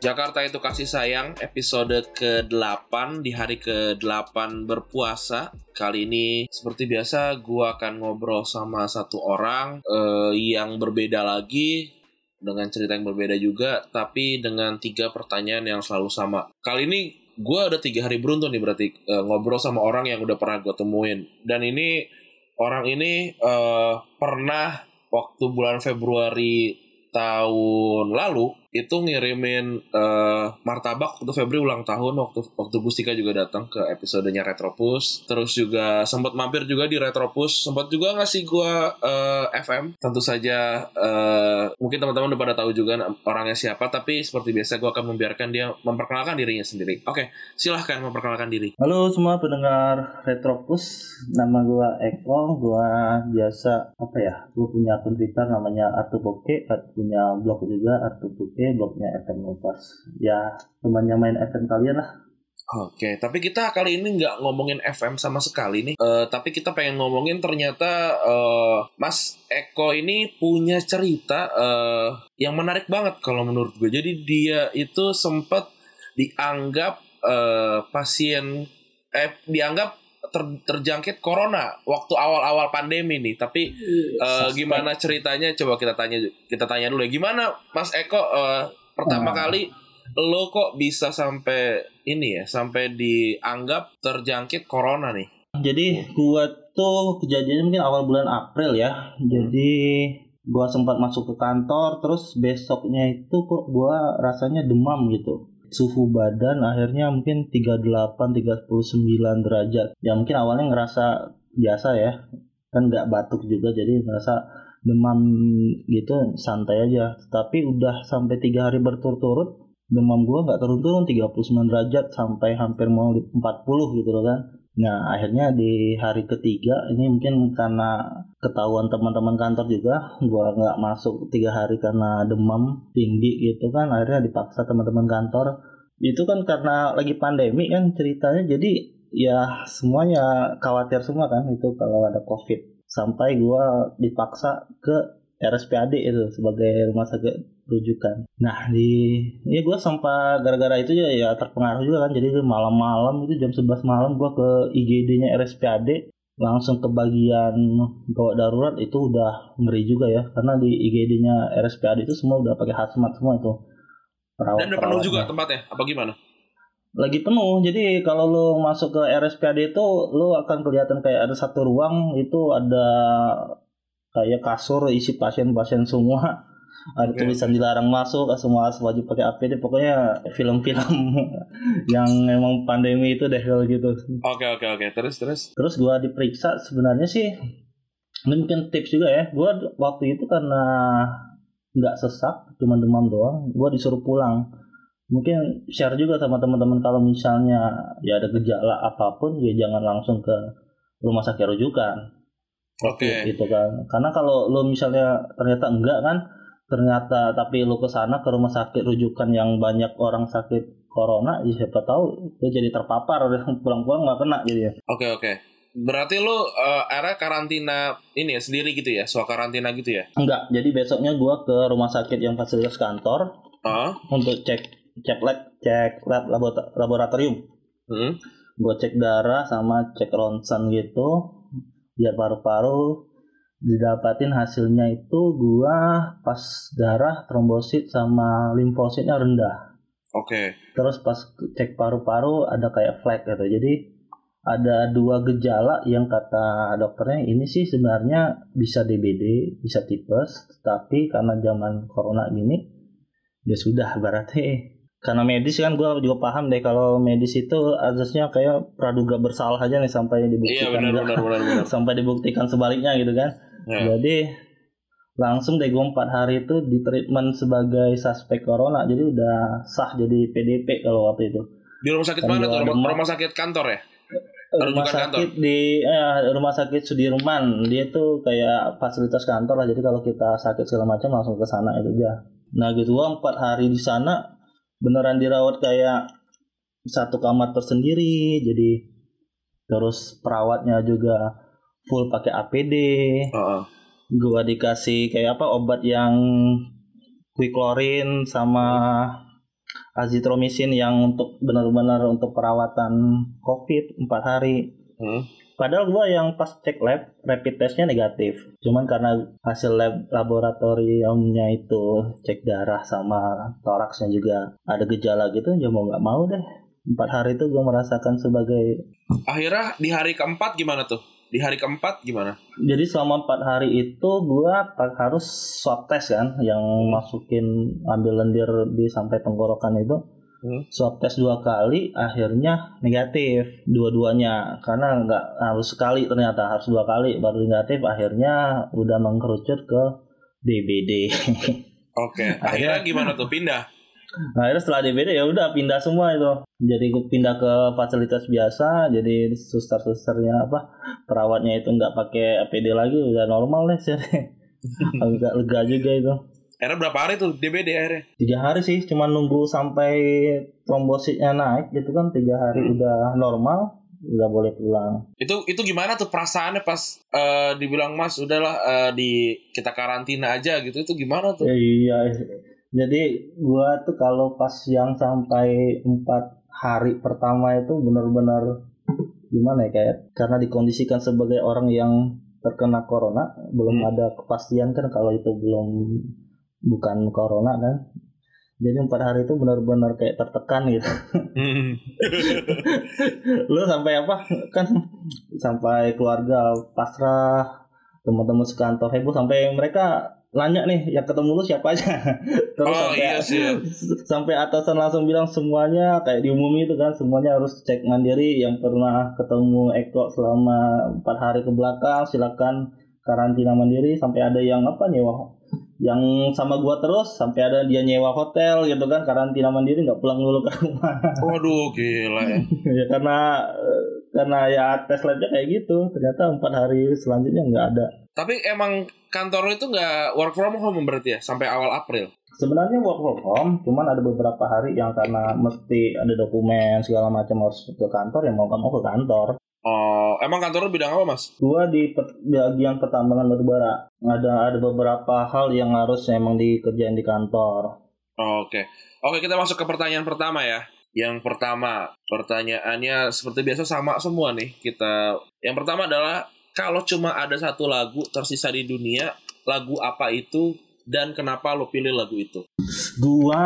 Jakarta itu kasih sayang episode ke-8 di hari ke-8 berpuasa. Kali ini seperti biasa gua akan ngobrol sama satu orang eh, yang berbeda lagi dengan cerita yang berbeda juga tapi dengan tiga pertanyaan yang selalu sama. Kali ini gua ada tiga hari beruntun nih berarti eh, ngobrol sama orang yang udah pernah gue temuin dan ini orang ini eh, pernah waktu bulan Februari tahun lalu itu ngirimin uh, martabak untuk Febri ulang tahun waktu waktu Gustika juga datang ke episodenya Retropus. Terus juga sempat mampir juga di Retropus. Sempat juga ngasih gua uh, FM tentu saja uh, mungkin teman-teman udah pada tahu juga orangnya siapa tapi seperti biasa gua akan membiarkan dia memperkenalkan dirinya sendiri. Oke silahkan memperkenalkan diri. Halo semua pendengar Retropus, nama gua Eko, gua biasa apa ya? Gua punya akun Twitter namanya Artu Boke, punya blog juga Artu Boke, blognya FM Nopas. Ya temannya main FM kalian lah. Oke, tapi kita kali ini nggak ngomongin FM sama sekali nih. Eh, tapi kita pengen ngomongin ternyata eh, Mas Eko ini punya cerita eh, yang menarik banget kalau menurut gue. Jadi dia itu sempat dianggap eh, pasien eh dianggap ter- terjangkit corona waktu awal-awal pandemi nih. Tapi eh, gimana ceritanya? Coba kita tanya kita tanya dulu ya. Gimana Mas Eko eh, pertama Hmm. kali lo kok bisa sampai ini ya sampai dianggap terjangkit corona nih? Jadi gua tuh kejadiannya mungkin awal bulan April ya. Jadi gua sempat masuk ke kantor, terus besoknya itu kok gua rasanya demam gitu. Suhu badan akhirnya mungkin 38 39 derajat. Ya mungkin awalnya ngerasa biasa ya. Kan nggak batuk juga jadi ngerasa demam gitu santai aja. Tapi udah sampai tiga hari berturut-turut demam gua nggak turun-turun 39 derajat sampai hampir mau di 40 gitu loh kan. Nah akhirnya di hari ketiga ini mungkin karena ketahuan teman-teman kantor juga gua nggak masuk tiga hari karena demam tinggi gitu kan akhirnya dipaksa teman-teman kantor. Itu kan karena lagi pandemi kan ceritanya jadi ya semuanya khawatir semua kan itu kalau ada covid. Sampai gua dipaksa ke RSPAD itu sebagai rumah sakit rujukan. Nah di ya gue sampai gara-gara itu ya, ya terpengaruh juga kan. Jadi malam-malam itu jam 11 malam gue ke IGD-nya RSPAD langsung ke bagian gawat darurat itu udah ngeri juga ya. Karena di IGD-nya RSPAD itu semua udah pakai hazmat semua itu. Perawat Dan udah penuh juga tempatnya apa gimana? lagi penuh. Jadi kalau lo masuk ke RSPAD itu lo akan kelihatan kayak ada satu ruang itu ada kayak kasur isi pasien-pasien semua ada Oke. tulisan dilarang masuk semua harus wajib pakai APD pokoknya film-film. Yang emang pandemi itu deh kalau gitu. Oke oke oke. Terus terus. terus gua diperiksa sebenarnya sih ini mungkin tips juga ya. Gua waktu itu karena nggak sesak cuma demam doang gua disuruh pulang. Mungkin share juga sama teman-teman kalau misalnya ya ada gejala apa pun ya jangan langsung ke rumah sakit rujukan. Oke. gitu kan. Karena kalau lo misalnya ternyata enggak kan ternyata tapi lo ke sana ke rumah sakit rujukan yang banyak orang sakit corona ya siapa tahu lo jadi terpapar pulang-pulang nggak kena gitu ya Oke oke. Berarti lo eh, era karantina ini ya sendiri gitu ya, suah karantina gitu ya? enggak jadi besoknya gua ke rumah sakit yang fasilitas kantor Ah, untuk cek cek lab cek lab laboratorium hmm. gue cek darah sama cek ronsen gitu biar paru-paru didapatin hasilnya itu gua pas darah trombosit sama limfositnya rendah Oke. terus pas cek paru-paru ada kayak flek gitu jadi ada dua gejala yang kata dokternya ini sih sebenarnya bisa DBD bisa tipes tapi karena zaman corona gini ya sudah berarti karena medis kan gue juga paham deh kalau medis itu azasnya kayak praduga bersalah aja nih sampai Iya dibuktikan benar enggak. benar benar benar. sampai dibuktikan sebaliknya gitu kan Ya. jadi langsung deh gue empat hari itu di treatment sebagai suspek corona jadi udah sah jadi PDP kalau waktu itu Di rumah sakit mana tuh? Rumah, rumah sakit kantor ya? rumah Rujukan kantor? sakit di eh, rumah sakit Sudirman dia tuh kayak fasilitas kantor lah jadi kalau kita sakit segala macam langsung ke sana itu aja nah gitu gua empat hari di sana beneran dirawat kayak satu kamar tersendiri jadi terus perawatnya juga full pakai APD Heeh. gua dikasih kayak apa obat yang quicklorin sama azitromisin yang untuk benar-benar untuk perawatan COVID 4 hari. Hmm. Padahal gua yang pas cek lab rapid testnya negatif. Cuman karena hasil lab laboratoriumnya itu cek darah sama toraksnya juga ada gejala gitu, ya mau nggak mau deh. Empat hari itu gue merasakan sebagai Akhirnya di hari keempat gimana tuh? Di hari keempat gimana? Jadi selama empat hari itu gua harus swab test kan, yang masukin ambil lendir di sampai tenggorokan itu. Hmm. Swab test dua kali, akhirnya negatif dua-duanya karena nggak harus sekali ternyata harus dua kali baru negatif. Akhirnya udah mengkerucut ke DBD. Oke. Akhirnya gimana tuh? Pindah. Nah, akhirnya setelah DBD ya udah pindah semua itu. Jadi pindah ke fasilitas biasa, jadi suster-susternya apa perawatnya itu nggak pakai APD lagi, udah normal deh sih. Agak lega juga itu. Akhirnya berapa hari tuh DBD akhirnya? Tiga hari sih, cuma nunggu sampai trombositnya naik gitu kan tiga hari Hmm. udah normal, udah boleh pulang. Itu itu gimana tuh perasaannya pas eh, dibilang Mas udahlah eh, di kita karantina aja gitu. Itu gimana tuh? Ya, iya, jadi gua tuh kalau pas yang sampai empat hari pertama itu benar-benar gimana ya kayak karena dikondisikan sebagai orang yang terkena corona belum Hmm. ada kepastian kan kalau itu belum bukan corona kan jadi empat hari itu benar-benar kayak tertekan gitu Hmm. lu sampai apa kan sampai keluarga pasrah teman-teman sekantor heboh sampai mereka nanya nih yang ketemu lu siapa aja terus Oh sampai iya sih. sampai atasan langsung bilang semuanya kayak diumumi itu kan semuanya harus cek mandiri yang pernah ketemu Eko selama empat hari ke belakang silakan karantina mandiri sampai ada yang apa nyewa yang sama gua terus sampai ada dia nyewa hotel gitu kan karantina mandiri nggak pulang dulu ke rumah Waduh gila ya. ya karena eh, karena ya tes labnya kayak gitu ternyata empat hari selanjutnya nggak ada Tapi emang kantor itu nggak work from home berarti ya sampai awal April. sebenarnya work from home cuman ada beberapa hari yang karena mesti ada dokumen segala macam harus ke kantor ya mau mau ke kantor Oh, emang kantor bidang apa Mas? gua di bagian pertambangan batubara ada ada beberapa hal yang harus emang dikerjain di kantor Oh, Oke, oke kita masuk ke pertanyaan pertama ya. Yang pertama, pertanyaannya seperti biasa sama semua nih. Kita yang pertama adalah kalau cuma ada satu lagu tersisa di dunia, lagu apa itu dan kenapa lo pilih lagu itu? gua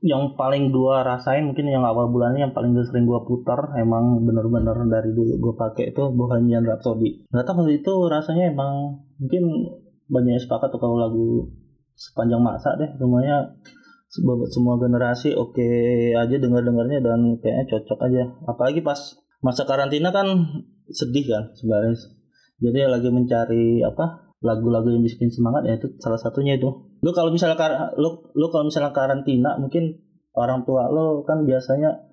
yang paling gua rasain mungkin yang awal bulannya yang paling sering gua putar emang bener-bener dari dulu gua pakai itu Bohemian Rhapsody nggak tahu itu rasanya emang mungkin banyak yang sepakat tuh kalau lagu sepanjang masa deh semuanya semua, generasi oke aja dengar dengarnya dan kayaknya cocok aja. Apalagi pas masa karantina kan sedih kan sebenarnya. Jadi lagi mencari apa lagu-lagu yang bikin semangat ya itu salah satunya itu. Lu kalau misalnya kar- lu lu kalau misalnya karantina mungkin orang tua lu kan biasanya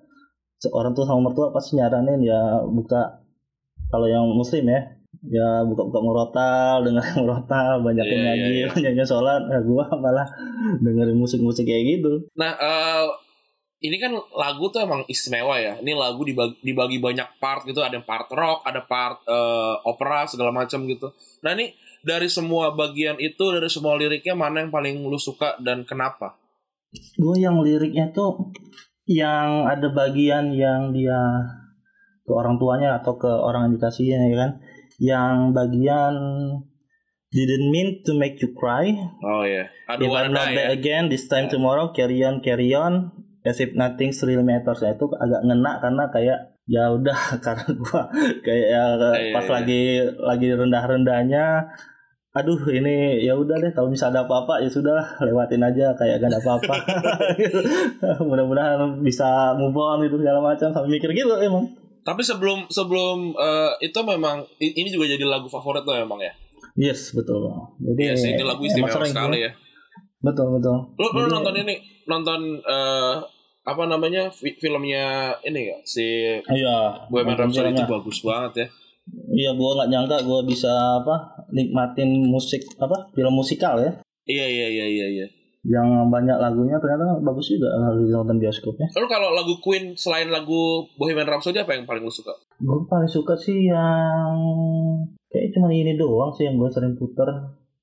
orang tua sama mertua pasti nyaranin ya buka kalau yang muslim ya ya buka-buka murotal dengar murotal banyak Iya, yang iya, ngaji iya. banyaknya sholat ya gua malah dengerin musik-musik kayak gitu Nah, eh, ini kan lagu tuh emang istimewa ya. Ini lagu dibagi, dibagi banyak part gitu. Ada part rock, ada part eh, opera segala macam gitu. Nah ini dari semua bagian itu, dari semua liriknya mana yang paling lu suka dan kenapa? gue yang liriknya tuh yang ada bagian yang dia ke orang tuanya atau ke orang yang dikasihnya ya kan yang bagian didn't mean to make you cry. Oh iya, if aduh I'm not back ya. again this time tomorrow carry on carry on. As if nothing really matters. Ya itu agak ngena karena kayak ya udah karena gua kayak ya, Iya, pas iya. lagi lagi rendah rendahnya aduh ini ya udah deh kalau bisa ada apa-apa ya sudah lewatin aja kayak gak ada apa-apa. Mudah-mudahan bisa move on gitu segala macam sampai mikir gitu emang Tapi sebelum sebelum eh, itu memang ini juga jadi lagu favorit lo emang ya. yes betul jadi sih, ini lagu istimewa sering sekali ya. betul betul Lo lo nonton ini nonton eh, apa namanya fi- filmnya ini gak si iya Bohemian nonton Rhapsody itu bagus banget ya. iya gue nggak nyangka gue bisa apa nikmatin musik apa film musikal ya Iya iya iya iya iya. Yang banyak lagunya ternyata bagus juga kalau nonton bioskopnya Lo kalau lagu Queen selain lagu Bohemian Rhapsody apa yang paling lo suka? gue paling suka sih yang kayak cuma ini doang sih yang gue sering puter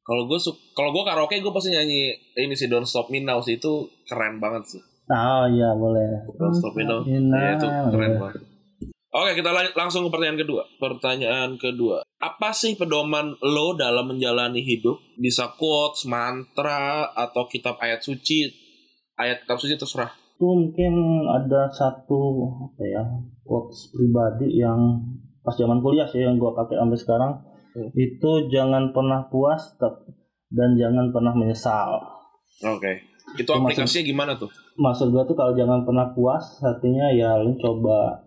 Kalau gue su- kalau gue karaoke gue pasti nyanyi ini sih Don't Stop Me Now sih itu keren banget sih. ah iya boleh Don't Stop Me Now. Ya, itu keren banget. Oke, kita lan- langsung ke pertanyaan kedua. Pertanyaan kedua. Apa sih pedoman lo dalam menjalani hidup? Bisa quotes, mantra, atau kitab ayat suci? Ayat kitab suci terserah. itu mungkin ada satu apa ya quotes pribadi yang pas zaman kuliah sih yang gue pakai sampai sekarang Hmm. itu jangan pernah puas dan jangan pernah menyesal Oke. Itu Itu aplikasinya gimana tuh? maksud gue tuh kalau jangan pernah puas artinya ya lu coba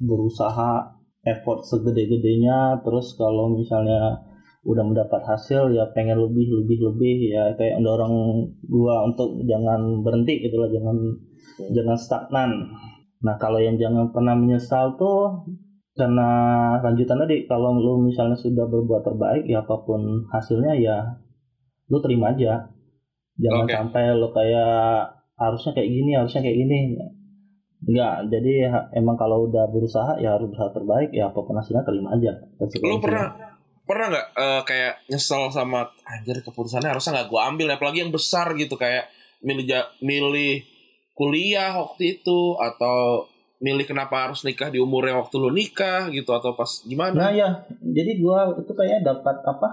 berusaha effort segede-gedenya terus kalau misalnya udah mendapat hasil ya pengen lebih lebih lebih ya kayak mendorong gua untuk jangan berhenti gitu lah jangan jangan stagnan. Nah kalau yang jangan pernah menyesal tuh karena lanjutan tadi kalau lu misalnya sudah berbuat terbaik ya apa pun hasilnya ya lu terima aja. Jangan Oke. sampai lu kayak harusnya kayak gini harusnya kayak gini Enggak, jadi ha- emang kalau udah berusaha ya harus berusaha terbaik ya apa pun hasilnya terima aja. Lo pernah pernah nggak eh, kayak nyesel sama anjir keputusannya harusnya nggak gue ambil apalagi yang besar gitu kayak milih milih kuliah waktu itu atau milih kenapa harus nikah di umur yang waktu lu nikah gitu atau pas Nah gimana? ya, jadi gua itu kayak dapat apa?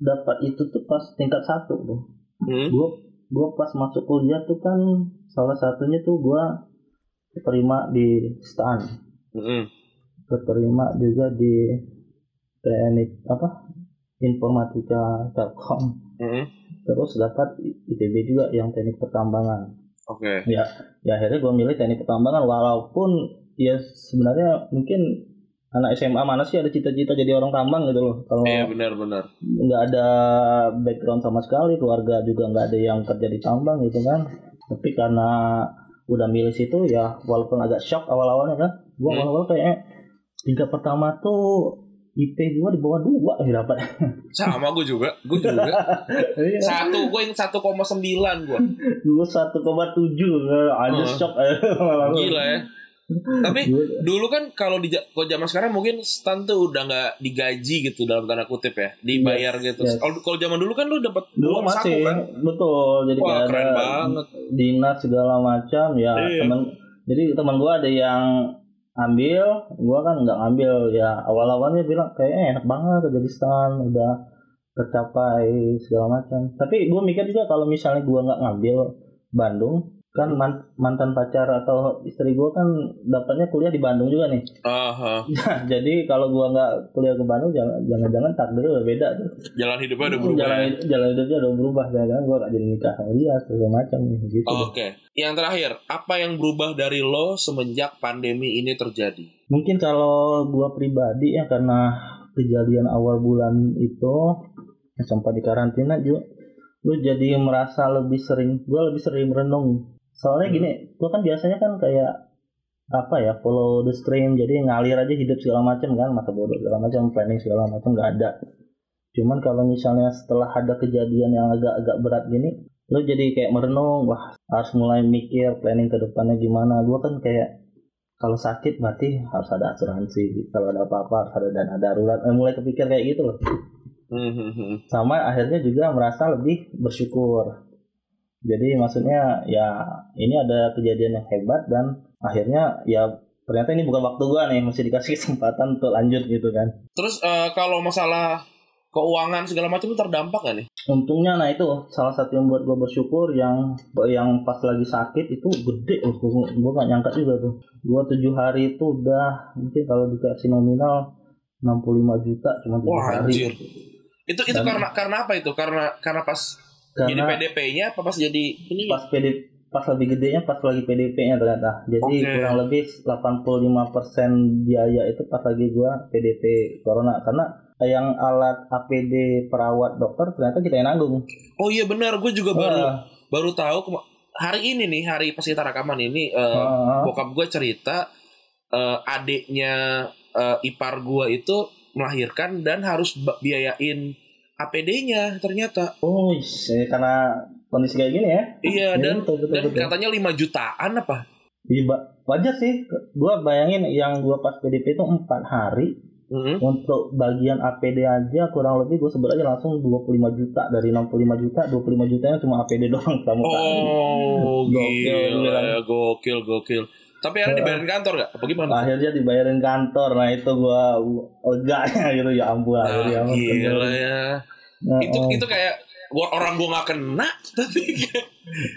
Dapat itu tuh pas tingkat satu tuh. Hmm? Gua gua pas masuk kuliah tuh kan salah satunya tuh gua terima di STAN, Mm-mm. keterima juga di teknik apa? Informatika Telkom. Mm-mm. Terus dapat ITB juga yang teknik pertambangan. Oke. ya ya akhirnya gue milih teknik pertambangan walaupun ya sebenarnya mungkin anak SMA mana sih ada cita-cita jadi orang tambang gitu loh kalau Iya benar-benar. nggak ada background sama sekali keluarga juga nggak ada yang kerja di tambang gitu kan tapi karena udah milih situ ya walaupun agak shock awal-awalnya kan gue Hmm. awal-awal kayak tingkat pertama tuh IP gue di bawah dua ya dapat Sama gue juga. Gue juga. Iya. Satu, gue yang 1,9 gue. gue satu koma tujuh aja Oh. shock malah Gila ya. Tapi Gua- dulu kan kalau di kalau zaman sekarang mungkin stan tuh udah nggak digaji gitu dalam tanda kutip ya, dibayar gitu. yes. Kalau kalau zaman dulu kan lu dapat dulu masih saku kan. betul jadi Wah, keren ada banget. dinas segala macam ya Iya. teman jadi teman gua ada yang ambil gua kan nggak ngambil ya awal awalnya bilang kayaknya enak banget kerja di stan udah tercapai segala macam tapi gua mikir juga kalau misalnya gua nggak ngambil Bandung kan man- mantan pacar atau istri gua kan dapatnya kuliah di Bandung juga nih Aha. jadi kalau gua nggak kuliah ke Bandung jangan jangan jangan takdirnya udah beda tuh Jalan hidupnya udah berubah. jalan, ya? jalan hidupnya udah berubah jangan gue gak jadi nikah sama dia segala macam gitu Oke. Yang terakhir, apa yang berubah dari lo semenjak pandemi ini terjadi? mungkin kalau gue pribadi ya karena kejadian awal bulan itu sempat di karantina juga lu jadi merasa lebih sering gue lebih sering merenung soalnya gini gue kan biasanya kan kayak apa ya follow the stream jadi ngalir aja hidup segala macam kan masa bodoh segala macam planning segala macam nggak ada. Cuman kalau misalnya setelah ada kejadian yang agak-agak berat gini lu jadi kayak merenung wah harus mulai mikir planning ke depannya gimana. Gue kan kayak kalau sakit berarti harus ada asuransi kalau ada apa-apa harus ada dana darurat. Eh, mulai kepikir kayak gitu loh. Hmm, hmm, hmm. sama akhirnya juga merasa lebih bersyukur jadi maksudnya ya ini ada kejadian yang hebat dan akhirnya ya ternyata ini bukan waktu gua nih masih dikasih kesempatan untuk lanjut gitu kan Terus eh, kalau masalah keuangan segala macam itu terdampak gak nih? untungnya nah itu salah satu yang buat gua bersyukur yang yang pas lagi sakit itu gede loh gua, gua gak nyangka juga tuh gua tujuh hari itu udah mungkin kalau dikasih nominal 65 juta cuma tujuh Wah, hari anjir. Itu itu Dan- karena karena apa itu? Karena karena pas jadi Karena PDP-nya apa pas jadi ini? pas PD pas lebih gedenya pas lagi PDP-nya ternyata. Jadi Oke. kurang lebih 85% biaya itu pas lagi gua PDP corona karena yang alat APD perawat dokter ternyata kita yang nanggung. Oh iya benar, gue juga baru Wah, baru tahu hari ini nih hari pas kita rekaman ini eh, ah, bokap gue cerita eh, adiknya eh, ipar gue itu melahirkan dan harus biayain APD-nya ternyata. oh, eh, karena kondisi kayak gini ya. Iya Iya, dan betul, betul, dan betul. katanya 5 jutaan apa? Iya, wajar sih. Gua bayangin yang gua pas PDP itu 4 hari Mm-mm. untuk bagian APD aja kurang lebih gue sebut aja langsung 25 juta dari 65 juta 25 jutanya cuma APD doang pramuka. Oh, Gokil, gokil, gokil. Tapi akhirnya dibayarin kantor gak? Apa gimana? Akhirnya dibayarin kantor. Nah, itu gua leganya gitu ya ampun Ah, akhirnya. gila ya. Nah, Itu oh, itu kayak gua orang gua nggak kena tapi kayak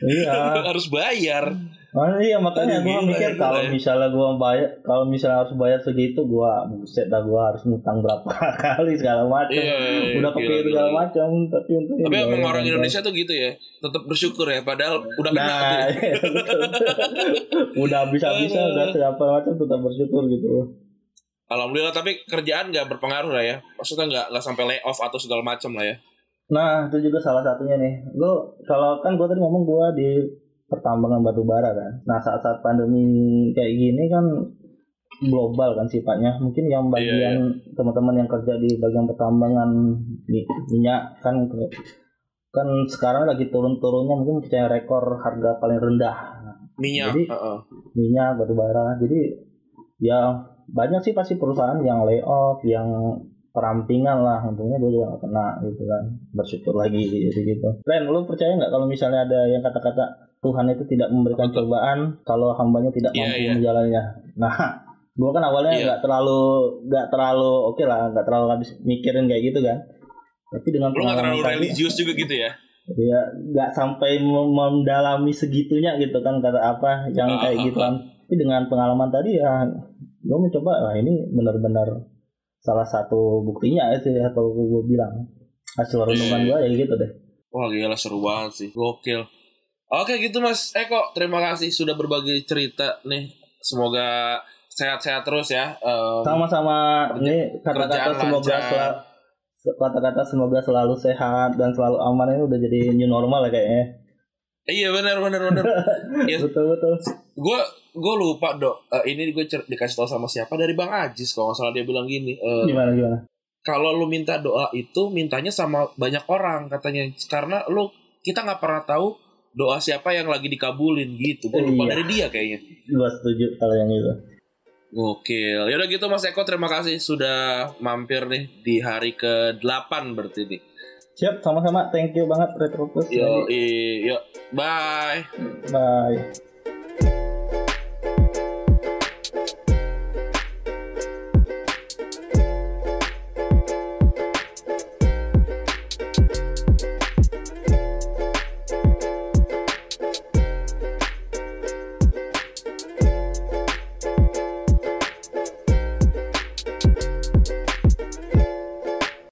iya. harus bayar. Oh, iya makanya gua gila mikir ya, kalau ya. misalnya gua bayar kalau misalnya harus bayar segitu gua buset dah gua harus ngutang berapa kali segala macam. Iya, iya, Udah gila, kepikir segala macam tapi untungnya Tapi emang orang kantor. Indonesia tuh gitu ya, tetap bersyukur ya. Padahal udah kena. Nah, iya, udah bisa-bisa udah siapa macam tetap bersyukur gitu. Alhamdulillah. Tapi kerjaan nggak berpengaruh lah ya. Maksudnya nggak nggak sampai layoff atau segala macam lah ya. Nah, itu juga salah satunya nih. Lu kalau kan gua tadi ngomong gua di pertambangan batu bara kan. Nah, saat-saat pandemi kayak gini kan global kan sifatnya. Mungkin yang Iya, bagian teman-teman yang kerja di bagian pertambangan mi- minyak kan kan sekarang lagi turun-turunnya mungkin percaya rekor harga paling rendah Minyak. Jadi- heeh. minyak batu bara. Jadi ya banyak sih pasti perusahaan yang layoff, yang perampingan lah. Untungnya gue juga gak kena gitu kan. Bersyukur lagi gitu gitu. Ren, lu percaya nggak kalau misalnya ada yang kata-kata Tuhan itu tidak memberikan Betul. cobaan kalau hambanya tidak Iya, mampu iya. menjalannya. Nah, gue kan awalnya Iya. nggak terlalu nggak terlalu oke lah, nggak terlalu habis mikirin kayak gitu kan. Tapi dengan Lu nggak terlalu religius juga gitu ya? ya nggak sampai mendalami segitunya gitu kan kata apa yang Ah, kayak ah, gitu kan tapi dengan pengalaman tadi ya gue mencoba lah ini benar-benar salah satu buktinya sih ya kalau gue bilang hasil renungan gue ya gitu deh Wah gila seru banget sih. Gokil. Oke gitu Mas Eko. Terima kasih sudah berbagi cerita nih. Semoga sehat-sehat terus ya. Em, sama-sama ini kata-kata semoga selalu kata-kata semoga selalu sehat dan selalu aman ini udah jadi new normal ya kayaknya Iya benar benar benar. Iya. betul betul gue gue lupa dok. Eh, ini gue dikasih tahu sama siapa dari Bang Ajis kalau nggak salah dia bilang gini. eh, gimana gimana kalau lu minta doa itu mintanya sama banyak orang katanya karena lu kita nggak pernah tahu doa siapa yang lagi dikabulin gitu. Gue lupa Iya. dari dia kayaknya. gue setuju kalau yang itu Gokil. Yaudah gitu Mas Eko terima kasih sudah mampir nih di hari ke-8 berarti nih. Siap sama-sama. Thank you banget Retropus Yo, yo, bye. bye